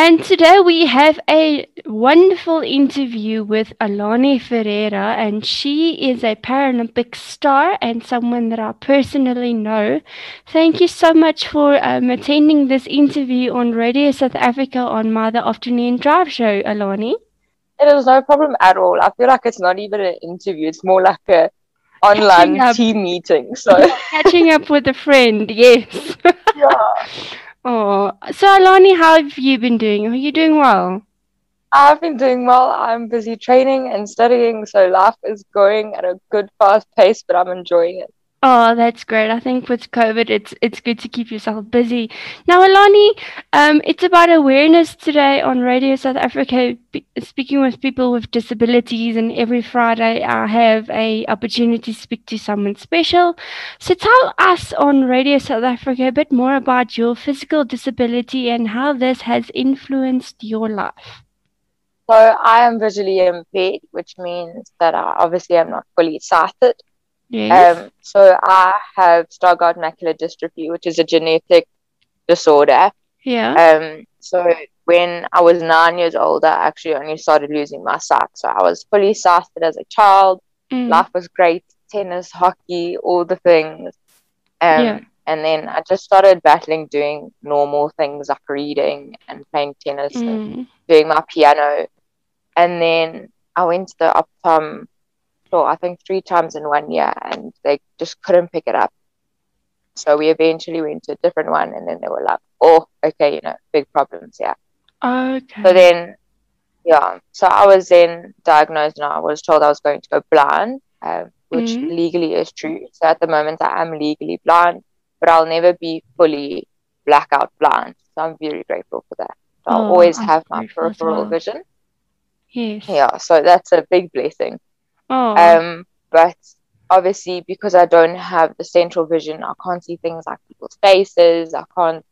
And today we have a wonderful interview with Alani Ferreira, and she is a Paralympic star and someone that I personally know. Thank you so much for um, attending this interview on Radio South Africa on my The Afternoon Drive show, Alani. It is no problem at all. I feel like it's not even an interview, it's more like a online team meeting. So catching up with a friend, yes. yeah. Oh, so Alani, how have you been doing? Are you doing well? I've been doing well. I'm busy training and studying, so life is going at a good, fast pace, but I'm enjoying it. Oh, that's great. I think with COVID, it's it's good to keep yourself busy. Now, Alani, um, it's about awareness today on Radio South Africa, speaking with people with disabilities, and every Friday I have a opportunity to speak to someone special. So tell us on Radio South Africa a bit more about your physical disability and how this has influenced your life. So I am visually impaired, which means that obviously I obviously am not fully sighted. Yes. Um, so I have Stargardt macular dystrophy, which is a genetic disorder. Yeah. Um, so when I was nine years old, I actually only started losing my sight. So I was fully sighted as a child. Mm. Life was great, tennis, hockey, all the things. Um, yeah. And then I just started battling doing normal things like reading and playing tennis mm. and doing my piano. And then I went to the Optom I think three times in one year, and they just couldn't pick it up. So we eventually went to a different one, and then they were like, "Oh, okay, you know, big problems yeah." Okay. So then, yeah, so I was then diagnosed, and I was told I was going to go blind, uh, which mm-hmm. legally is true. So at the moment, I am legally blind, but I'll never be fully blackout blind. So I'm very grateful for that. So I'll oh, always have my peripheral well. vision. Yes. Yeah, so that's a big blessing. Oh. Um, but obviously, because I don't have the central vision, I can't see things like people's faces. I can't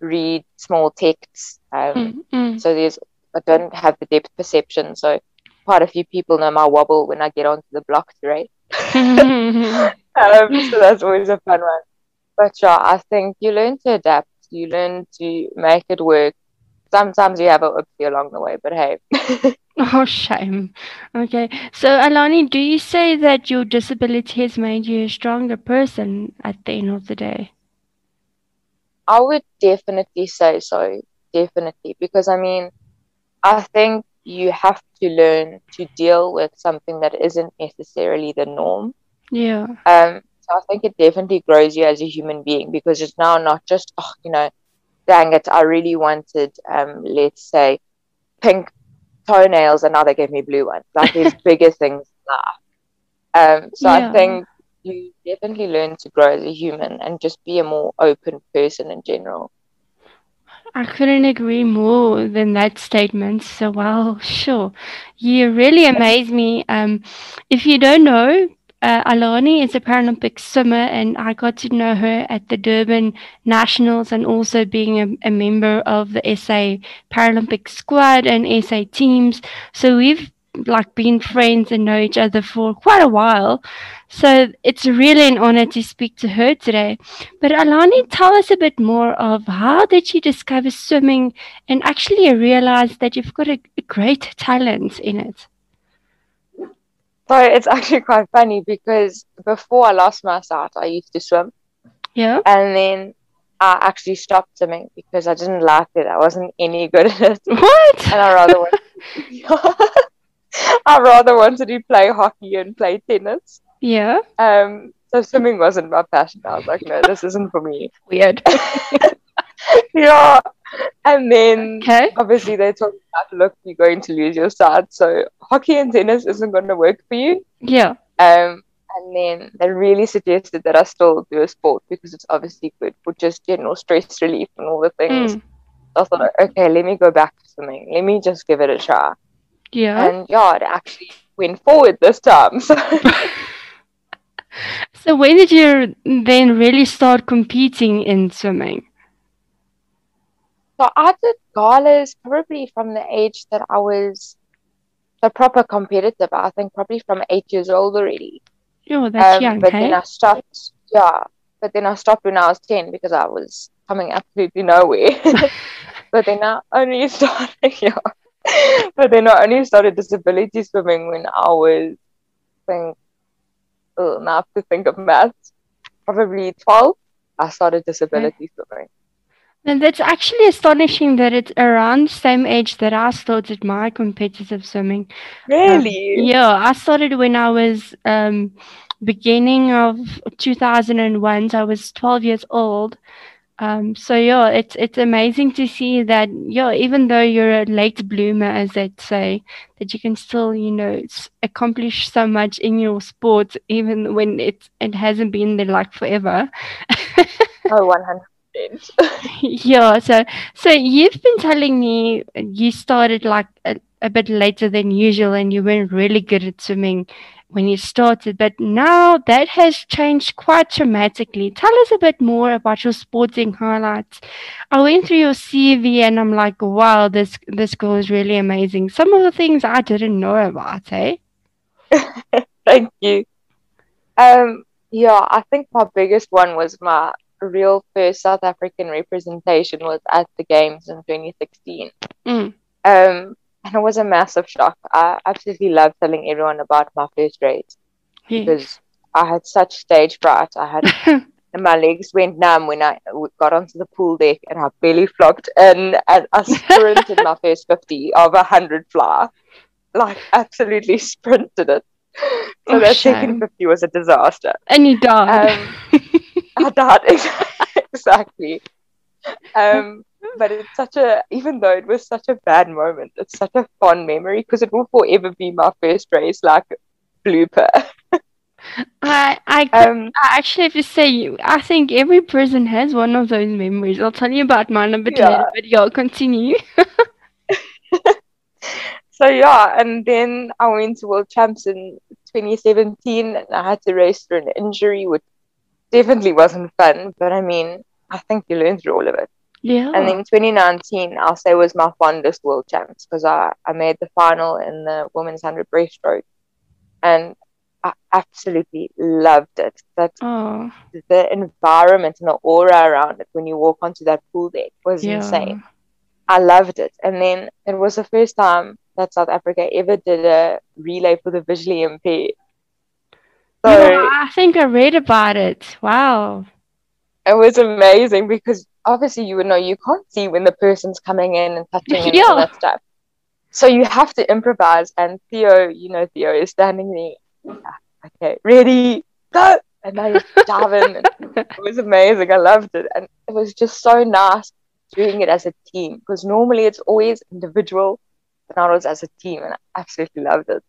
read small texts. Um, mm, So there's, I don't have the depth perception. So quite a few people know my wobble when I get onto the block terrain. um, so that's always a fun one. But yeah, I think you learn to adapt. You learn to make it work. Sometimes you have a oopsie along the way, but hey. Oh, shame. Okay. So, Alani, do you say that your disability has made you a stronger person at the end of the day? I would definitely say so. Definitely. Because, I mean, I think you have to learn to deal with something that isn't necessarily the norm. Yeah. Um, so I think it definitely grows you as a human being because it's now not just, oh, you know, dang it, I really wanted, um, let's say, pink toenails and now they gave me blue ones. Like these bigger things Um, so yeah. I think you definitely learn to grow as a human and just be a more open person in general. I couldn't agree more than that statement. So, well, sure. You really amaze me. Um, if you don't know, uh, Alani is a Paralympic swimmer, and I got to know her at the Durban Nationals and also being a, a, member of the SA Paralympic squad and SA teams. So we've like been friends and know each other for quite a while. So it's really an honor to speak to her today. But Alani, tell us a bit more of how did you discover swimming and actually realize that you've got a, a great talent in it? So it's actually quite funny because before I lost my sight, I used to swim. Yeah. And then I actually stopped swimming because I didn't like it. I wasn't any good at it. What? And I rather wanted I rather wanted to play hockey and play tennis. Yeah. Um. So swimming wasn't my passion. I was like, no, this isn't for me. Weird. yeah. And then okay. obviously they told me that look, you're going to lose your start. So hockey and tennis isn't going to work for you. Yeah. Um, and then they really suggested that I still do a sport because it's obviously good for just general stress relief and all the things. Mm. I thought, okay, let me go back to swimming. Let me just give it a try. Yeah. And yeah, it actually went forward this time. So. so when did you then really start competing in swimming? So I did galas probably from the age that I was the proper competitive. I think probably from eight years old already. Oh, that's um, young. But hey? then I stopped. Yeah, but then I stopped when I was ten because I was coming absolutely nowhere. But then I only started, yeah. but then I only started disability swimming when I was, I think, oh, now I have to think of maths, probably 12. I started disability okay. swimming. And that's actually astonishing that it's around the same age that I started my competitive swimming. Really? Um, yeah, I started when I was um, beginning of 2001. So I was 12 years old. Um, so yeah, it's it's amazing to see that yeah, even though you're a late bloomer, as they say, that you can still you know accomplish so much in your sport, even when it it hasn't been there like forever. oh, one hundred yeah, so so you've been telling me you started like a, a bit later than usual, and you weren't really good at swimming when you started, but now that has changed quite dramatically. Tell us a bit more about your sporting highlights. I went through your CV and I'm like, wow, this this girl is really amazing. Some of the things I didn't know about, eh? Thank you. Um, yeah, I think my biggest one was my real first South African representation was at the games in 2016. Mm. Um, and it was a massive shock. I absolutely love telling everyone about my first race yes. because I had such stage fright. I had, and my legs went numb when I got onto the pool deck, and I barely flopped and and I sprinted my first fifty of a hundred fly, like absolutely sprinted it. So oh, that shame. second fifty was a disaster. And you died. Um, I died exactly. Um, but it's such a even though it was such a bad moment it's such a fond memory because it will forever be my first race like blooper I I, um, I actually have to say I think every person has one of those memories. I'll tell you about mine a bit yeah. later, but continue. so yeah, and then I went to World Champs in 2017, and I had to race through an injury, which definitely wasn't fun. But I mean, I think you learn through all of it. Yeah. And then 2019, I'll say was my fondest world champs because I, I made the final in the women's 100 breaststroke. And I absolutely loved it. That oh. the environment and the aura around it when you walk onto that pool deck was yeah. insane. I loved it. And then it was the first time that South Africa ever did a relay for the visually impaired. Yeah, I think I read about it. Wow. It was amazing because obviously you would know you can't see when the person's coming in and touching and yeah. all that stuff. So you have to improvise. And Theo, you know, Theo is standing there. okay, ready, go. And now you're diving. it was amazing. I loved it. And it was just so nice doing it as a team because normally it's always individual, but now it was as a team. And I absolutely loved it.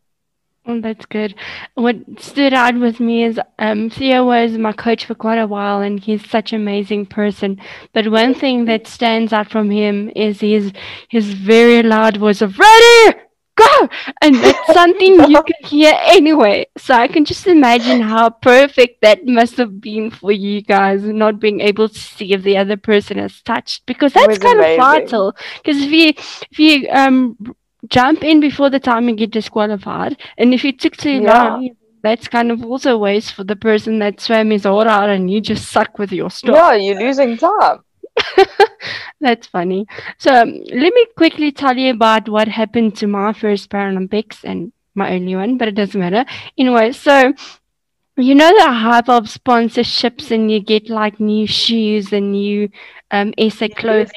Oh, that's good. What stood out with me is um, Theo was my coach for quite a while, and he's such an amazing person. But one thing that stands out from him is his his very loud voice of "Ready, go!" and that's something you can hear anyway. So I can just imagine how perfect that must have been for you guys, not being able to see if the other person has touched, because that's kind amazing. of vital. Because if you if you um jump in before the time you get disqualified. And if you took too yeah. long, that's kind of also a waste for the person that swam his order out and you just suck with your stuff. Yeah, you're losing time. That's funny. So um, let me quickly tell you about what happened to my first Paralympics and my only one, but it doesn't matter. Anyway, so you know the hype of sponsorships and you get like new shoes and new um, SA clothing.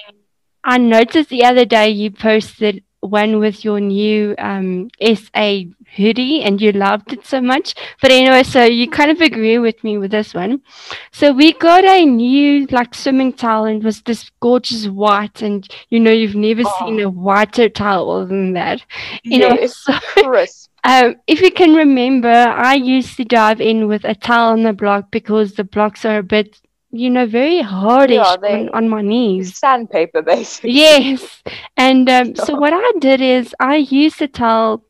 I noticed the other day you posted one with your new um, SA hoodie and you loved it so much. But anyway, so you kind of agree with me with this one. So we got a new like swimming towel and was this gorgeous white and you know you've never oh. seen a whiter towel than that. You know, so, um, if you can remember, I used to dive in with a towel on the block because the blocks are a bit you know, very hardish yeah, on, on, my knees. Sandpaper, basically. Yes. And um, so what I did is I used the towel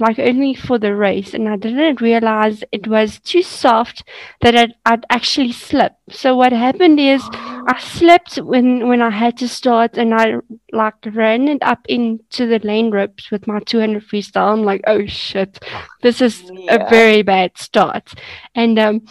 like only for the race, and I didn't realize it was too soft that I'd, I'd actually slip. So what happened is I slipped when when I had to start, and I like ran it up into the lane ropes with my 200 freestyle. I'm like, oh shit, this is yeah. a very bad start, and um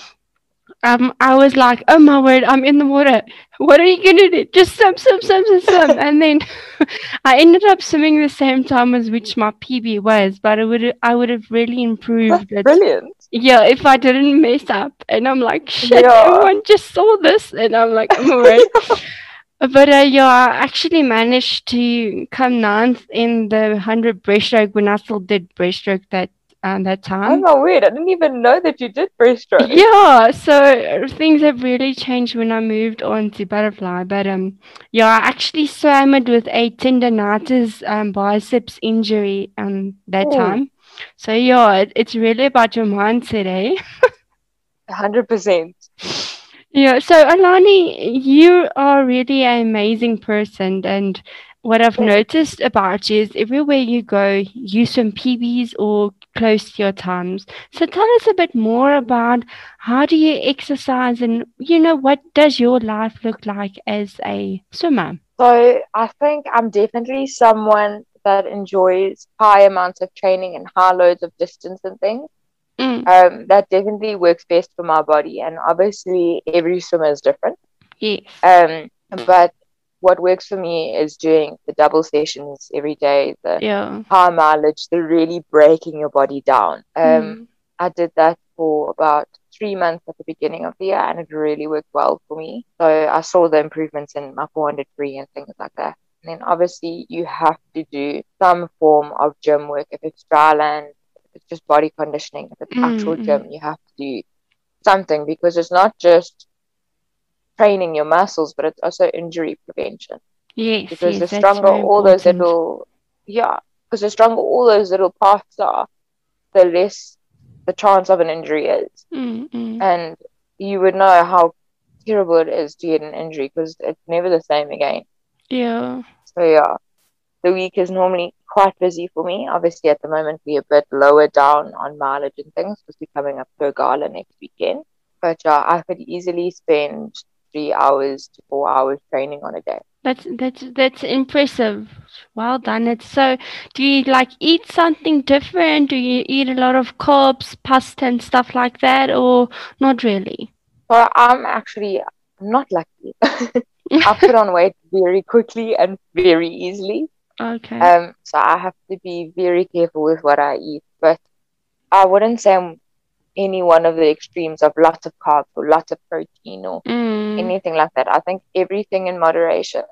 um, I was like, oh my word, I'm in the water. What are you gonna do? Just swim, swim, swim, swim, swim. and then I ended up swimming the same time as which my PB was, but it would I would have really improved. That's brilliant. Yeah, if I didn't mess up. And I'm like, shit, yeah. everyone just saw this, and I'm like, oh my word. But uh, yeah, I actually managed to come ninth in the 100 breaststroke when I still did breaststroke that um, that time. Oh, weird. I didn't even know that you did breaststroke. Yeah, so things have really changed when I moved on to butterfly. But um, yeah, I actually swam it with a tendonitis um, biceps injury um that time. So yeah, it, it's really about your mindset, eh? Hundred percent. Yeah, so Alani, you are really an amazing person, and what I've noticed about you is everywhere you go, you swim PBs or close to your times. So tell us a bit more about how do you exercise and you know what does your life look like as a swimmer? So I think I'm definitely someone that enjoys high amounts of training and high loads of distance and things. Mm. Um, that definitely works best for my body, and obviously every swimmer is different. Yes. Um, but what works for me is doing the double sessions every day, the yeah. high mileage, the really breaking your body down. Um, mm. I did that for about three months at the beginning of the year, and it really worked well for me. So I saw the improvements in my 400 free and things like that. And then obviously you have to do some form of gym work. If it's dry land, if it's just body conditioning, if it's mm. actual gym, you have to do something because it's not just training your muscles, but it's also injury prevention. Yes, because yes, the stronger all those little, yeah, because the stronger all those little parts are, the less the chance of an injury is. Mm-hmm. And you would know how terrible it is to get an injury because it's never the same again. Yeah. So yeah, the week is normally quite busy for me. Obviously, at the moment we're a bit lower down on mileage and things because we're coming up to a gala next weekend. But yeah, I could easily spend three hours to four hours training on a day. That's that's that's impressive. Well done. It's so. Do you like eat something different? Do you eat a lot of carbs, pasta, and stuff like that, or not really? Well, I'm actually not lucky. I put on weight very quickly and very easily. Okay. Um, so I have to be very careful with what I eat. But I wouldn't say I'm any one of the extremes of lots of carbs or lots of protein or mm. anything like that. I think everything in moderation.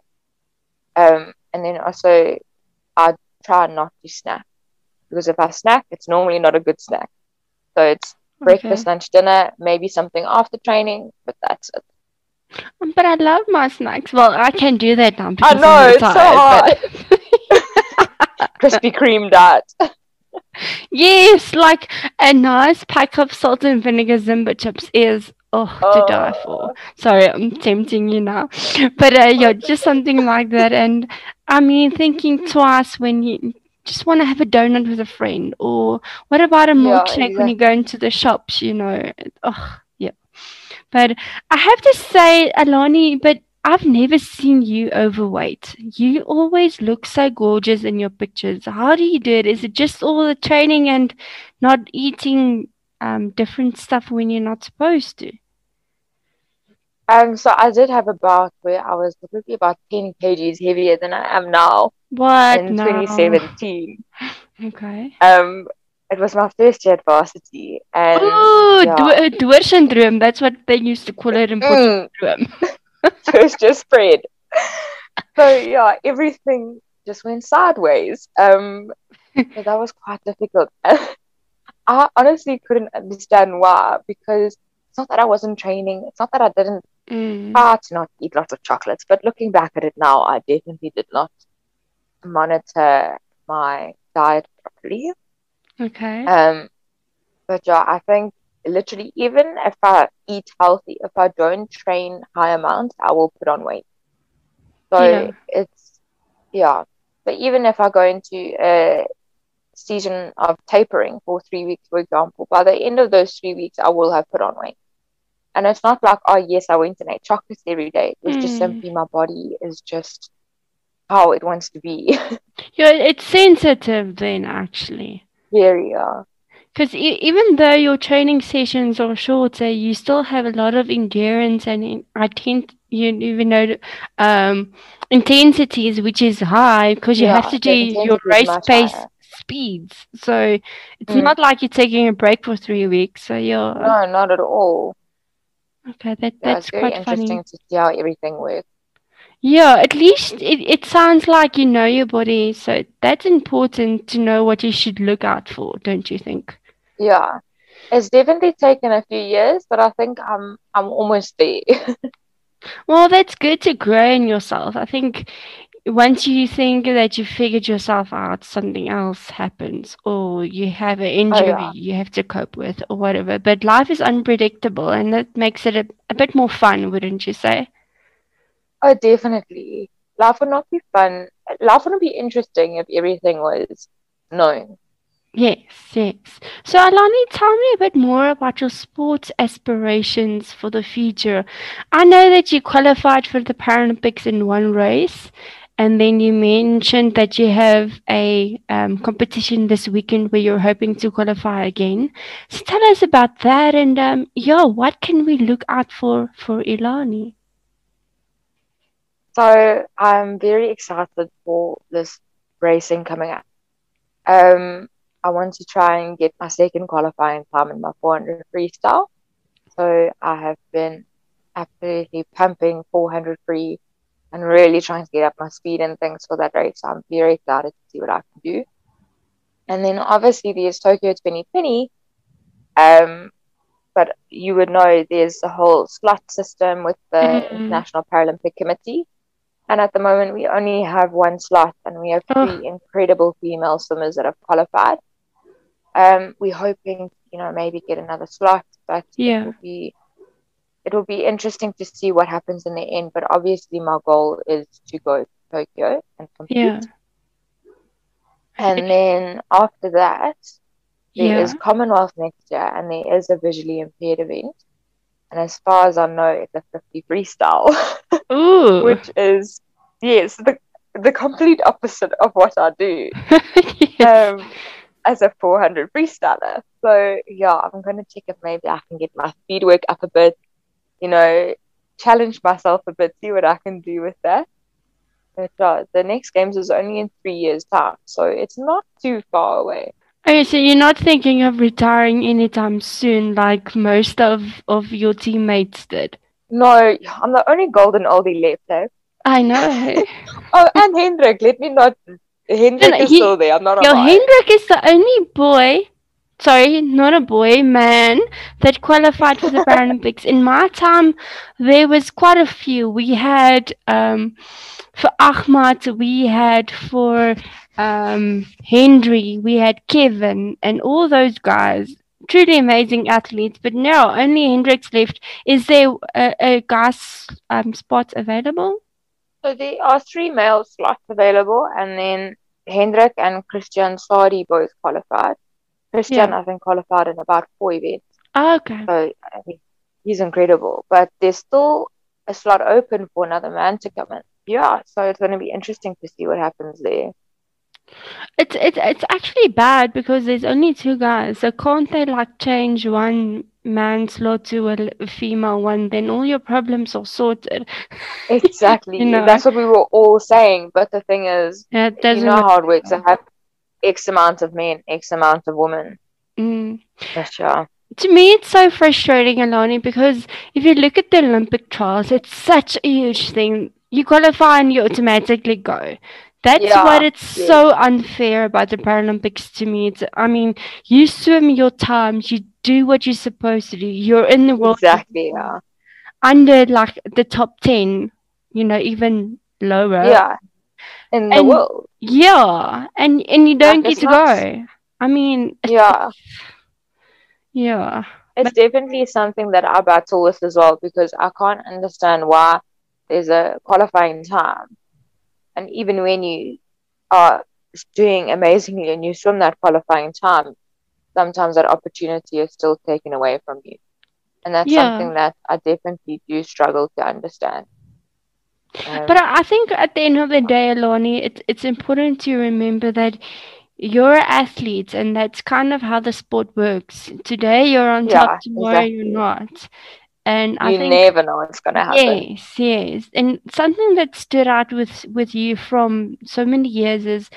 Um, and then also, I try not to snack because if I snack, it's normally not a good snack. So it's breakfast, okay. lunch, dinner, maybe something after training, but that's it. Um, but I love my snacks. Well, I can do that now. I know, it's tired, so hard. Krispy Kreme diet yes, like a nice pack of salt and vinegar Simba chips is oh, oh. to die for. Sorry, I'm tempting you now, but uh, yeah, just something like that. And I mean, thinking twice when you just want to have a donut with a friend, or what about a milkshake yeah, exactly. when you go into the shops? You know, oh yeah. But I have to say, Alani, but I've never seen you overweight. You always look so gorgeous in your pictures. How do you do it? Is it just all the training and not eating um, different stuff when you're not supposed to? Um, so I did have a bout where I was probably about 10 kgs heavier than I am now. What? In no. 2017. Okay. Um, it was my first year at varsity. And, oh, yeah. Syndrome. That's what they used to call it in mm. so it's just spread. So yeah, everything just went sideways. Um, so that was quite difficult. I honestly couldn't understand why because it's not that I wasn't training. It's not that I didn't mm. try to not eat lots of chocolates. But looking back at it now, I definitely did not monitor my diet properly. Okay. Um, but yeah, I think literally even if I eat healthy, if I don't train high amounts, I will put on weight. So yeah. it's yeah. But even if I go into a season of tapering for three weeks, for example, by the end of those three weeks, I will have put on weight. And it's not like, oh yes, I went and ate chocolates every day. It's mm. just simply my body is just how it wants to be. yeah, it's sensitive then actually. Very, yeah. Because e- even though your training sessions are shorter, you still have a lot of endurance and I tend you even know um, intensities, which is high because you Yeah, have to do your race pace higher. speeds. So it's Mm. not like you're taking a break for three weeks. So you're No, not at all. okay. That Yeah, that's quite funny. interesting to see how everything works. Yeah, at least it, it sounds like you know your body, so that's important to know what you should look out for, don't you think? Yeah. It's definitely taken a few years, but I think I'm I'm almost there. Well, that's good to grow in yourself. I think once you think that you figured yourself out, something else happens, or you have an oh, injury yeah. you have to cope with, or whatever. But life is unpredictable, and that makes it a, a bit more fun, wouldn't you say? Oh, definitely. Life would not be fun. Life wouldn't be interesting if everything was known. Yes, yes. So, Alani, tell me a bit more about your sports aspirations for the future. I know that you qualified for the Paralympics in one race, and then you mentioned that you have a um, competition this weekend where you're hoping to qualify again. So, tell us about that, and um, yeah, what can we look out for for Alani? So I'm very excited for this racing coming up. Um, I want to try and get my second qualifying time in my 400 freestyle. So I have been absolutely pumping 400 free and really trying to get up my speed and things for that race. So I'm very excited to see what I can do. And then obviously there's Tokyo 2020. Um, but you would know there's a whole slot system with the Mhm. International Paralympic Committee. And at the moment, we only have one slot, and we have Oh. three incredible female swimmers that have qualified. Um, we're hoping, you know, maybe get another slot, but it Yeah. will be it will be interesting to see what happens in the end. But obviously, my goal is to go to Tokyo and compete. Yeah. And then after that, there is Yeah. Commonwealth next year, and there is a visually impaired event. And as far as I know, it's a 50 freestyle, Ooh. which is yes, the the complete opposite of what I do yes. um, as a 400 freestyler. So yeah, I'm gonna check if maybe I can get my speed work up a bit, you know, challenge myself a bit, see what I can do with that. But uh, the next games is only in three years' time, so it's not too far away. Okay, so you're not thinking of retiring anytime soon, like most of of your teammates did. No, I'm the only golden oldie left. Eh? I know. Oh, and Hendrik, let me not. Hendrik is he- still there. I'm not Yo, a lie. Hendrik is the only boy, sorry, not a boy, man, that qualified for the Paralympics. In my time, there was quite a few. We had um, for Ahmad, we had for um, Henry, we had Kevin, and all those guys. Truly amazing athletes, but now only Hendrik's left. Is there a, a guy's um, spot available? So there are three male slots available, and then Hendrik and Christian Sadie both qualified. Christian, Yeah. I think, qualified in about four events. Oh, okay. So I mean, he's incredible. But there's still a slot open for another man to come in. Yeah, so it's going to be interesting to see what happens there. It's it's it's actually bad because there's only two guys. So can't they like change one man slot to a female one? Then all your problems are sorted. Exactly. You know. That's what we were all saying. But the thing is, Yeah, you know work. how it works. I have X amount of men, X amount of women. Mm. Yeah. To me, it's so frustrating, Alani, because if you look at the Olympic trials, it's such a huge thing. You qualify and you automatically go. That's Yeah, what it's yes. so unfair about the Paralympics to me. It's, I mean, you swim your times, you do what you're supposed to do. You're in the world Exactly. Yeah. under like the top 10, you know, even lower. Yeah. In the And- world. Yeah, and and you don't get to go. I mean, Yeah. yeah. It's definitely something that I battle with as well because I can't understand why there's a qualifying time. And even when you are doing amazingly and you swim that qualifying time, sometimes that opportunity is still taken away from you. And that's Yeah. something that I definitely do struggle to understand. Um, But I think at the end of the day, Alani, it's it's important to remember that you're athletes and that's kind of how the sport works. Today you're on yeah, top, tomorrow exactly. you're not. And I you think, never know what's gonna happen. Yes, yes. And something that stood out with with you from so many years is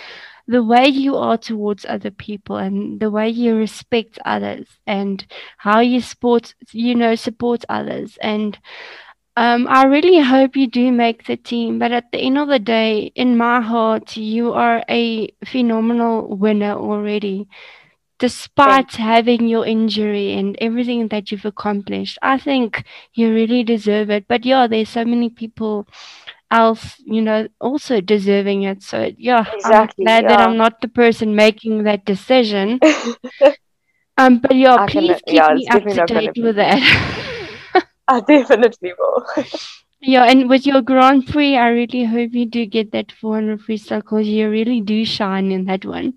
the way you are towards other people and the way you respect others and how you support you know support others and um, I really hope you do make the team, but at the end of the day, in my heart, you are a phenomenal winner already. Despite having your injury and everything that you've accomplished, I think you really deserve it. But yeah, there's so many people else, you know, also deserving it. So yeah, exactly, I'm glad yeah. that I'm not the person making that decision. um, but yeah, I please can, keep yeah, me up to date with that. I definitely will. yeah, and with your Grand Prix, I really hope you do get that 400 freestyle because you really do shine in that one.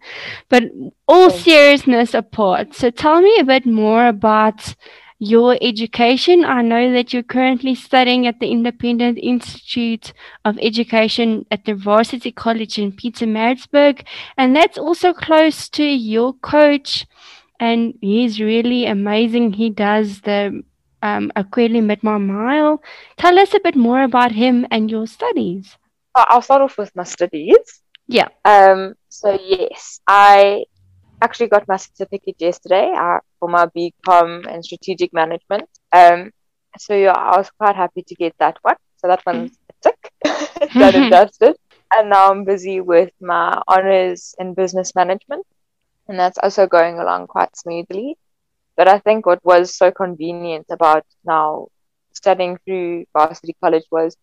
But all seriousness apart, so tell me a bit more about your education. I know that you're currently studying at the Independent Institute of Education at the Varsity College in Pietermaritzburg, and that's also close to your coach. And he's really amazing. He does the um, aQuelle Midmar Mile. Tell us a bit more about him and your studies. I'll start off with my studies. Yeah. Um. So yes, I actually got my certificate yesterday uh, for my BCom and strategic management. Um. So yeah, I was quite happy to get that one. So that one's mm. a tick, done and dusted. And now I'm busy with my honors in business management, and that's also going along quite smoothly. But I think what was so convenient about now studying through varsity college was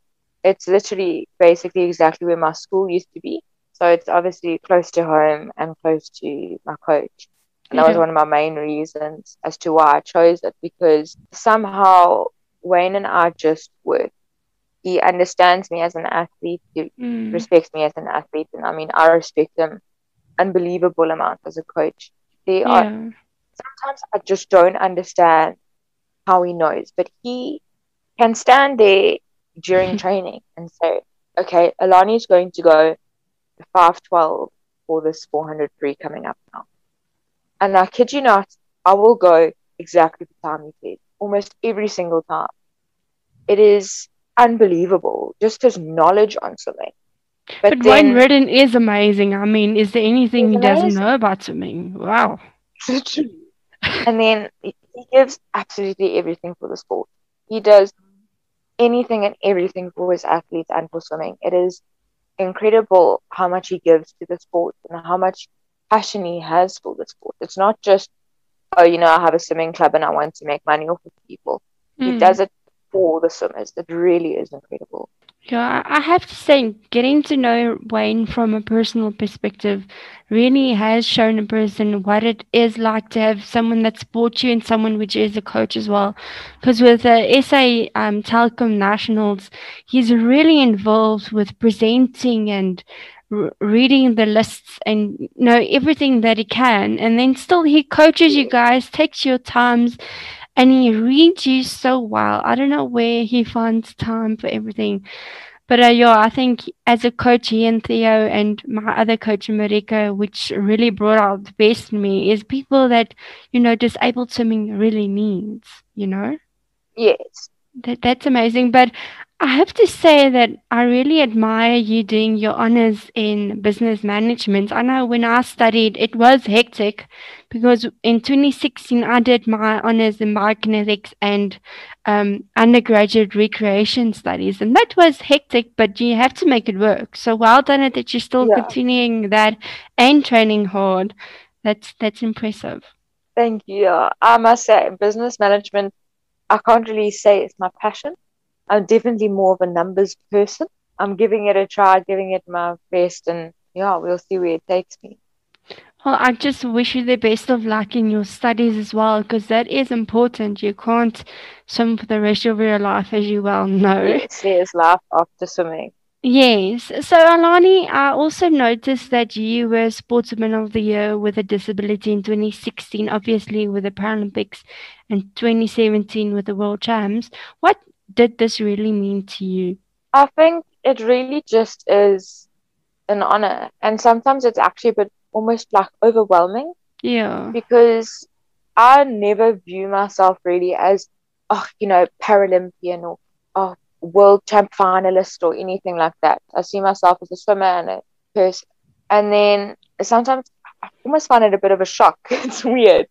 it's literally basically exactly where my school used to be. So it's obviously close to home and close to my coach. And that was one of my main reasons as to why I chose it because somehow Wayne and I just work. He understands me as an athlete. He mm. respects me as an athlete. And I mean, I respect him unbelievable amount as a coach. They yeah. are sometimes I just don't understand how he knows, but he can stand there during training and say, okay, Alani is going to go 512 for this 400 free coming up now. And I kid you not, I will go exactly the time he says, almost every single time. It is unbelievable, just his knowledge on swimming. But, but then, Wayne Riddin is amazing. I mean, is there anything he doesn't know about swimming? Wow. Literally and then he gives absolutely everything for the sport. He does anything and everything for his athletes and for swimming. It is incredible how much he gives to the sport and how much passion he has for the sport. It's not just, oh, you know, I have a swimming club and I want to make money off of people. Mm. He hmm. does it for the swimmers. It really is incredible. Yeah, I have to say, getting to know Wayne from a personal perspective really has shown a person what it is like to have someone that supports you and someone which is a coach as well. Because with the SA um, Telkom Nationals, he's really involved with presenting and reading the lists and know everything that he can. And then still he coaches you guys, takes your times, and he reads you so well. I don't know where he finds time for everything. But uh, yeah, I think as a coach, he and Theo and my other coach, Marika, which really brought out the best in me, is people that, you know, disabled swimming really needs, you know? Yes. That, that's amazing. But I have to say that I really admire you doing your honors in business management. I know when I studied, it was hectic because in 2016 I did my honors in biokinetics and um, undergraduate recreation studies, and that was hectic. But you have to make it work. So well done that you're still yeah. continuing that and training hard. That's that's impressive. Thank you. I must say, business management. I can't really say it's my passion I'm definitely more of a numbers person. I'm giving it a try, giving it my best, and yeah, we'll see where it takes me. Well, I just wish you the best of luck in your studies as well, because that is important. You can't swim for the rest of your life, as you well know. Yes, there's life after swimming. Yes. So, Alani, I also noticed that you were Sportsman of the Year with a disability in 2016, obviously with the Paralympics, and 2017 with the World Champs. What did this really mean to you? I think it really just is an honor. And sometimes it's actually a bit almost like overwhelming. Yeah. Because I never view myself really as, oh, you know, Paralympian or oh, world champ finalist or anything like that. I see myself as a swimmer and a person. And then sometimes I almost find it a bit of a shock. it's weird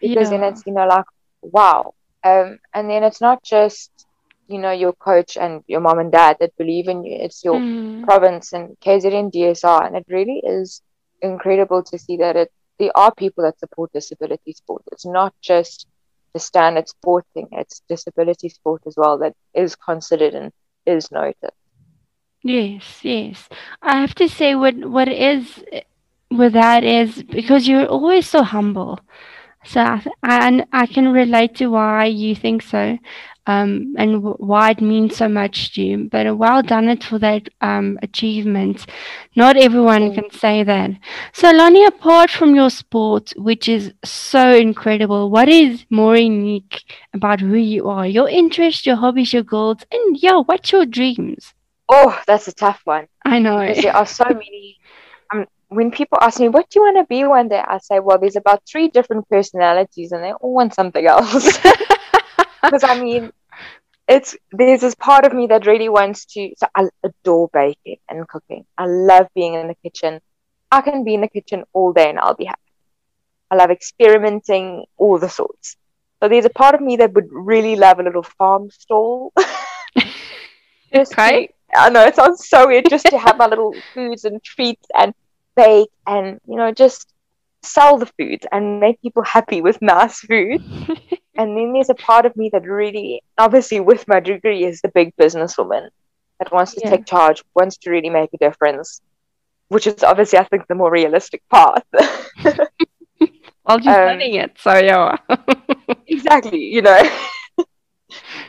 because yeah. then it's, you know, like, wow. Um, and then it's not just, you know, your coach and your mom and dad that believe in you. It's your mm. province and KZN DSR. And it really is incredible to see that it there are people that support disability sport. It's not just the standard sport thing, it's disability sport as well that is considered and is noted. Yes, yes. I have to say what what is with that is because you're always so humble. So I, I, I can relate to why you think so um, and w- why it means so much to you. But well done it for that um, achievement. Not everyone can say that. So, Lani, apart from your sport, which is so incredible, what is more unique about who you are? Your interests, your hobbies, your goals, and yeah, what's your dreams? Oh, that's a tough one. I know. There are so many. When people ask me, what do you want to be one day? I say, well, there's about three different personalities and they all want something else. because I mean, it's there's this part of me that really wants to. So I adore baking and cooking. I love being in the kitchen. I can be in the kitchen all day and I'll be happy. I love experimenting, all the sorts. So there's a part of me that would really love a little farm stall. okay. To, I know it sounds so weird just to have my little foods and treats and bake and you know just sell the food and make people happy with nice food. and then there's a part of me that really, obviously, with my degree, is the big businesswoman that wants to yeah. take charge, wants to really make a difference, which is obviously, I think, the more realistic path. While you're um, studying it, so yeah. exactly, you know.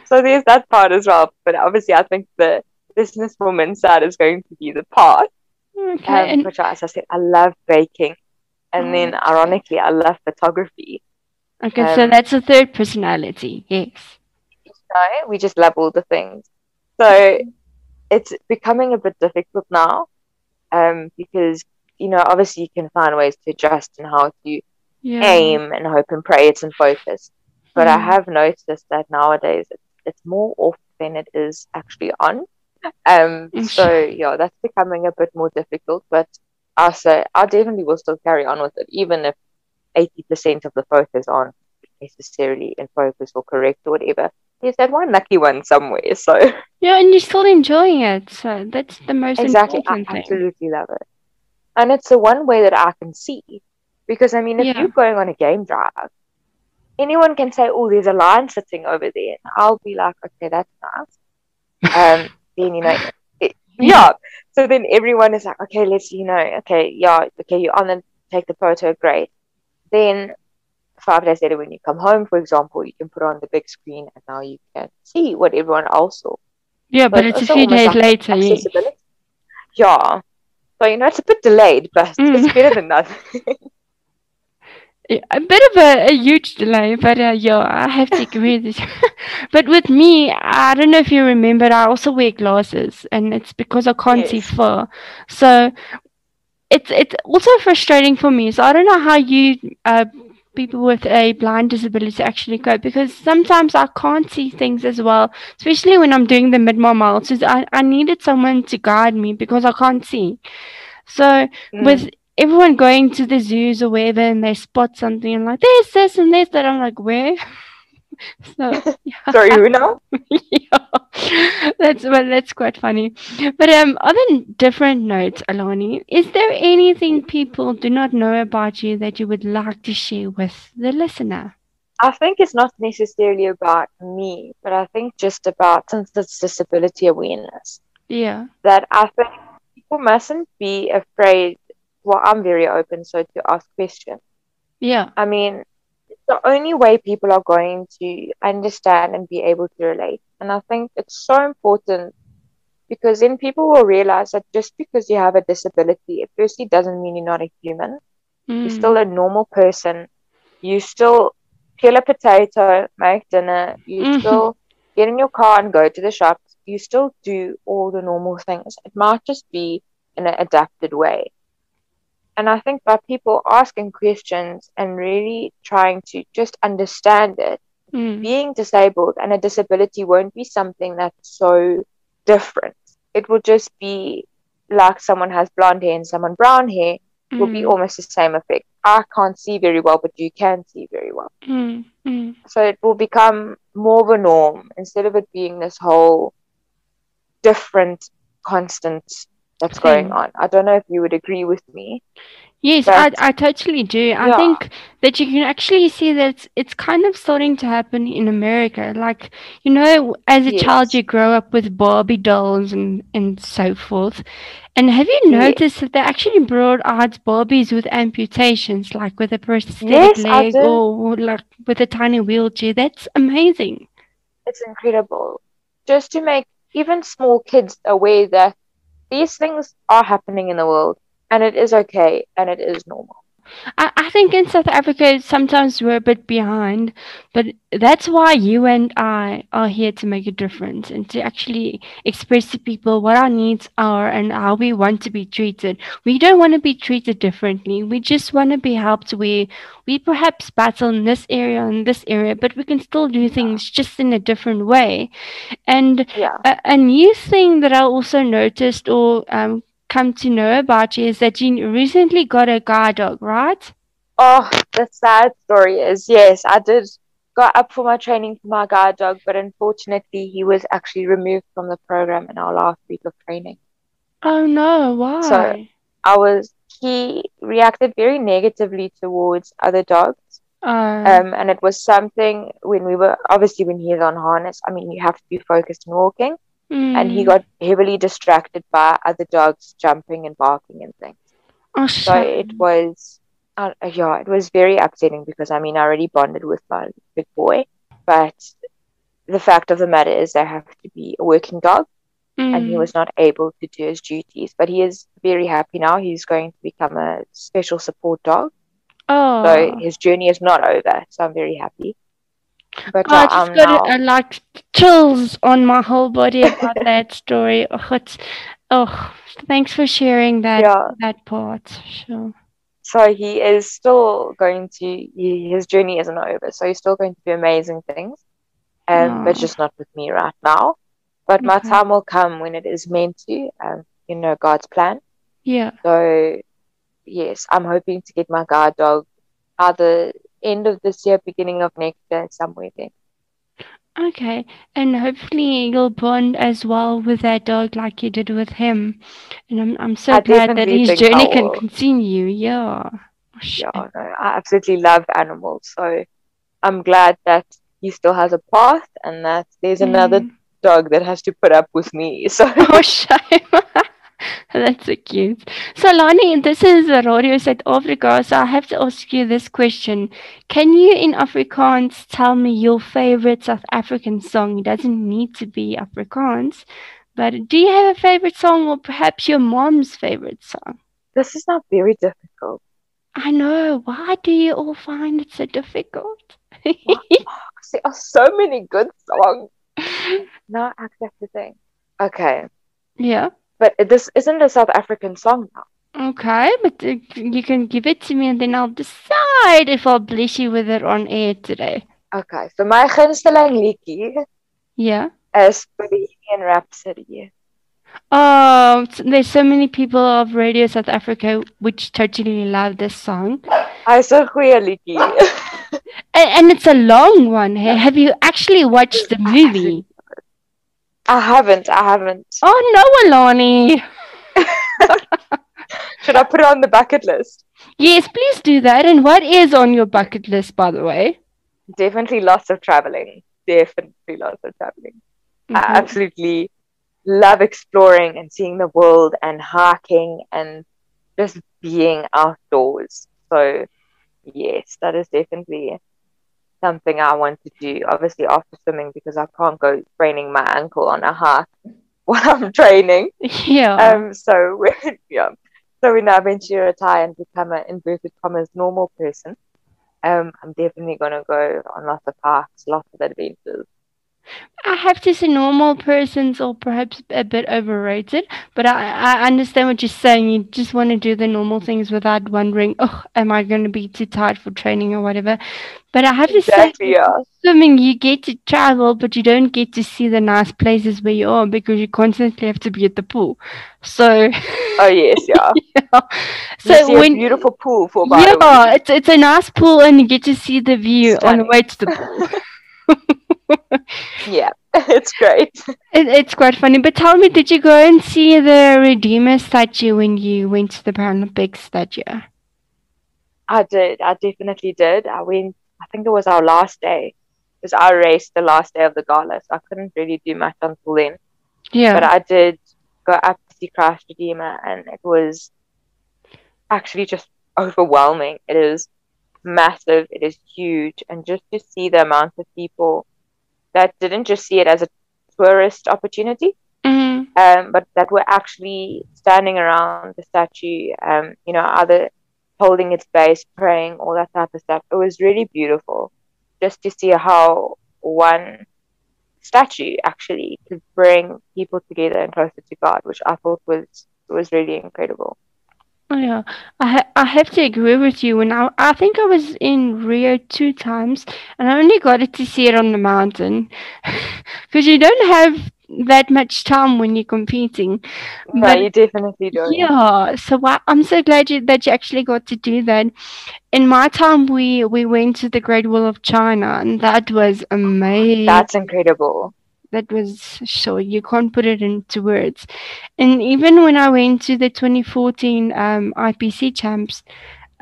so there's that part as well. But obviously, I think the businesswoman side is going to be the part. Okay. Um, which, as I said, I love baking and oh, then ironically i love photography okay um, so that's a third personality yes no we just love all the things so it's becoming a bit difficult now um, because you know obviously you can find ways to adjust and how to yeah. aim and hope and pray it's in focus but mm. i have noticed that nowadays it's, it's more off than it is actually on um, so yeah that's becoming a bit more difficult but I say I definitely will still carry on with it, even if eighty percent of the focus aren't necessarily in focus or correct or whatever. There's that one lucky one somewhere. So yeah, and you're still enjoying it. So that's the most exactly. important I absolutely love it, and it's the one way that I can see. Because I mean, if yeah. you're going on a game drive, anyone can say, "Oh, there's a lion sitting over there," and I'll be like, "Okay, that's nice." um, then you know, it, yeah. So then everyone is like, okay, let's, you know, okay, yeah, okay, you're on and take the photo, great. Then five days later, when you come home, for example, you can put on the big screen and now you can see what everyone else saw. Yeah, but, but it's a few days like later. Yeah. yeah. So, you know, it's a bit delayed, but mm. it's better than nothing. a bit of a, a huge delay, but uh, yeah, I have to agree with you. but with me, I don't know if you remember, I also wear glasses, and it's because I can't yes. see far. So it's it's also frustrating for me. So I don't know how you uh, people with a blind disability actually cope because sometimes I can't see things as well, especially when I'm doing the mid miles. So I, I needed someone to guide me because I can't see. So mm. with everyone going to the zoos or wherever and they spot something and like there's this and there's that. I'm like, where? so yeah. sorry, who now? yeah, that's well, that's quite funny. But um, on different notes, Alani, is there anything people do not know about you that you would like to share with the listener? I think it's not necessarily about me, but I think just about since it's disability awareness. Yeah. That I think people mustn't be afraid well, I'm very open, so to ask questions. Yeah. I mean, the only way people are going to understand and be able to relate. And I think it's so important because then people will realize that just because you have a disability, it firstly doesn't mean you're not a human. Mm. You're still a normal person. You still peel a potato, make dinner. You mm-hmm. still get in your car and go to the shops. You still do all the normal things. It might just be in an adapted way. And I think by people asking questions and really trying to just understand it, mm. being disabled and a disability won't be something that's so different. It will just be like someone has blonde hair and someone brown hair, mm. will be mm. almost the same effect. I can't see very well, but you can see very well. Mm. Mm. So it will become more of a norm instead of it being this whole different constant that's hmm. going on. I don't know if you would agree with me. Yes, I, I totally do. I think that you can actually see that it's, it's kind of starting to happen in America. Like, you know, as a yes. child, you grow up with Barbie dolls and, and so forth. And have you noticed yes. that they actually brought out Barbies with amputations, like with a prosthetic yes, leg or like with a tiny wheelchair? That's amazing. It's incredible. Just to make even small kids aware that these things are happening in the world and it is okay and it is normal. I, I think in South Africa sometimes we're a bit behind, but that's why you and I are here to make a difference and to actually express to people what our needs are and how we want to be treated. We don't want to be treated differently. We just want to be helped where we perhaps battle in this area and this area, but we can still do things just in a different way. And yeah. a, a new thing that I also noticed or um, come to know about you is that you recently got a guide dog, right? Oh, the sad story is yes, I did got up for my training for my guide dog, but unfortunately, he was actually removed from the program in our last week of training. Oh no, why? So I was he reacted very negatively towards other dogs. Oh. Um, and it was something when we were obviously when he is on harness. I mean, you have to be focused on walking, Mm. And he got heavily distracted by other dogs jumping and barking and things. Oh, so it was, uh, yeah, it was very upsetting because I mean, I already bonded with my big boy, but the fact of the matter is, they have to be a working dog, mm. and he mm. was not able to do his duties. But he is very happy now. He's going to become a special support dog. Oh. So his journey is not over. So I'm very happy. But oh, I just um, got now... like chills on my whole body about that story. Oh, it's, oh, thanks for sharing that yeah. that part. Sure. So he is still going to he, his journey isn't over. So he's still going to do amazing things, um, oh. but just not with me right now. But okay. my time will come when it is meant to. Um, you know God's plan. Yeah. So yes, I'm hoping to get my guard dog either end of this year, beginning of next year, somewhere there. Okay, and hopefully you'll bond as well with that dog like you did with him. And I'm I'm so I glad that his journey can continue. Yeah. Yeah, no, I absolutely love animals. So I'm glad that he still has a path and that there's mm. another dog that has to put up with me. So oh shame. That's so cute. So, Lani, this is Radio South Africa. So, I have to ask you this question. Can you, in Afrikaans, tell me your favorite South African song? It doesn't need to be Afrikaans, but do you have a favorite song or perhaps your mom's favorite song? This is not very difficult. I know. Why do you all find it so difficult? there are so many good songs. no, I have to thing. Okay. Yeah. But this isn't a South African song now. Okay, but uh, you can give it to me and then I'll decide if I'll bless you with it on air today. Okay, so my gunsteling liedjie yeah. is Bohemian Rhapsody. Oh, there's so many people of Radio South Africa which totally love this song. Hy's 'n goeie liedjie. and, it's a long one. Have you actually watched the movie? I haven't. I haven't. Oh no, Alani. Should I put it on the bucket list? Yes, please do that. And what is on your bucket list, by the way? Definitely lots of traveling. Definitely lots of traveling. Mm-hmm. I absolutely love exploring and seeing the world and hiking and just being outdoors. So, yes, that is definitely something I want to do, obviously after swimming, because I can't go spraining my ankle on a hike while I'm training. Yeah. Um. So when yeah, so when I eventually retire and become an inverted commas normal person, um, I'm definitely gonna go on lots of hikes, lots of adventures. I have to say normal persons or perhaps a bit overrated, but I, I understand what you're saying. You just want to do the normal things without wondering, oh, am I going to be too tired for training or whatever. But I have exactly, to say, yeah. swimming, you get to travel, but you don't get to see the nice places where you are because you constantly have to be at the pool. So. Oh yes, yeah. yeah. So when beautiful pool for yeah, it's it's a nice pool and you get to see the view Stunning. on the way to the pool. yeah, it's great. It, it's quite funny. But tell me, did you go and see the Redeemer statue when you went to the Paralympics that year? I did. I definitely did. I went. I think it was our last day. Because I raced the last day of the gala, so I couldn't really do much until then. Yeah. But I did go up to see Christ Redeemer, and it was actually just overwhelming. It is massive. It is huge, and just to see the amount of people that didn't just see it as a tourist opportunity, mm-hmm. um, but that were actually standing around the statue, um, you know, either holding its base, praying, all that type of stuff. It was really beautiful just to see how one statue actually could bring people together and closer to God, which I thought was was really incredible. Oh, yeah, I ha- I have to agree with you. And I I think I was in Rio two times, and I only got it to see it on the mountain, because you don't have that much time when you're competing. No, but, you definitely don't. Yeah, so I, I'm so glad you, that you actually got to do that. In my time, we we went to the Great Wall of China, and that was amazing. That's incredible that was so you can't put it into words. And even when I went to the 2014 um, IPC champs,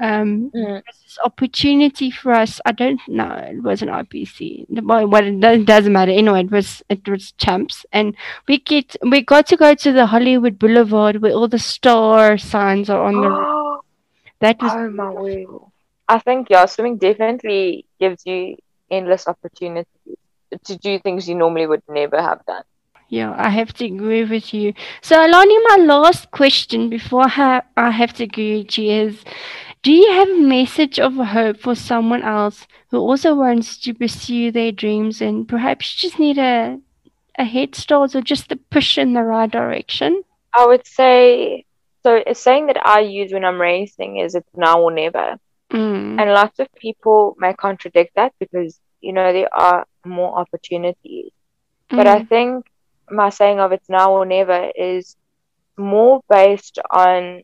um, mm. this opportunity for us. I don't know. It was an IPC. Well, it doesn't matter. Anyway, it was it was champs, and we get we got to go to the Hollywood Boulevard where all the star signs are on the. that was. Oh my word! I think yeah, swimming definitely gives you endless opportunities to do things you normally would never have done. Yeah, I have to agree with you. So, Alani, my last question before I have to agree with you is Do you have a message of hope for someone else who also wants to pursue their dreams and perhaps just need a, a head start or just a push in the right direction? I would say so. A saying that I use when I'm racing is it's now or never. Mm. And lots of people may contradict that because, you know, there are more opportunities. Mm. But I mm. think my saying of it's now or never is more based on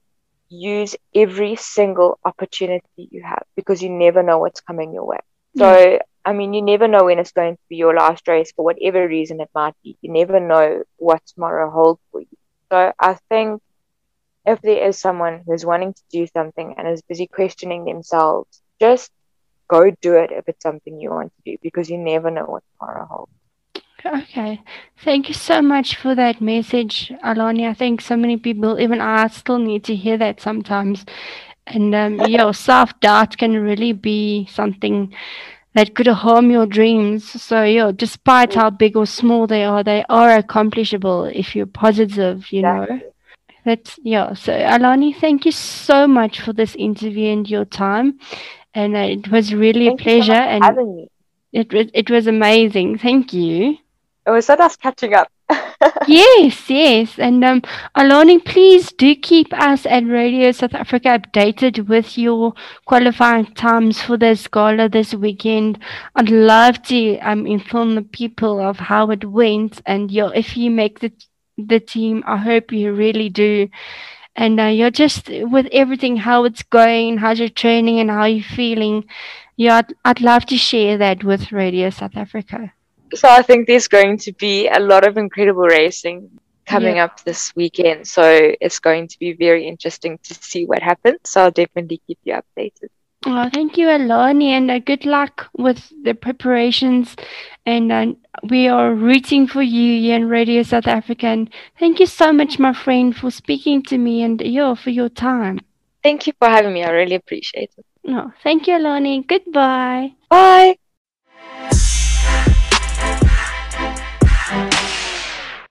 use every single opportunity you have because you never know what's coming your way. So, I mean, you never know when it's going to be your last race for whatever reason it might be. You never know what tomorrow holds for you. So, I think if there is someone who's wanting to do something and is busy questioning themselves, just go do it if it's something you want to do because you never know what tomorrow holds. Okay. Thank you so much for that message, Alani. I think so many people, even I, still need to hear that sometimes. And um, your self doubt can really be something that could harm your dreams. So, yeah, despite how big or small they are, they are accomplishable if you're positive, you exactly. know. That's, yeah. So, Alani, thank you so much for this interview and your time and uh, it was really Thank a pleasure. So and having me. It was it was amazing. Thank you. It was so nice catching up. yes, yes. And um, Alani, please do keep us at Radio South Africa updated with your qualifying times for this gala this weekend. I'd love to um, inform the people of how it went. And you if you make the, the team, I hope you really do and uh, you're just with everything how it's going how's your training and how you're feeling yeah I'd, I'd love to share that with radio south africa. So i think there's going to be a lot of incredible racing coming yeah. up this weekend. So it's going to be very interesting to see what happens. So i'll definitely keep you updated Oh, thank you, Alani, and uh, good luck with the preparations. And uh, we are rooting for you in Radio South Africa. And thank you so much, my friend, for speaking to me and yeah, for your time. Thank you for having me. I really appreciate it. No, oh, thank you, Alani. Goodbye. Bye.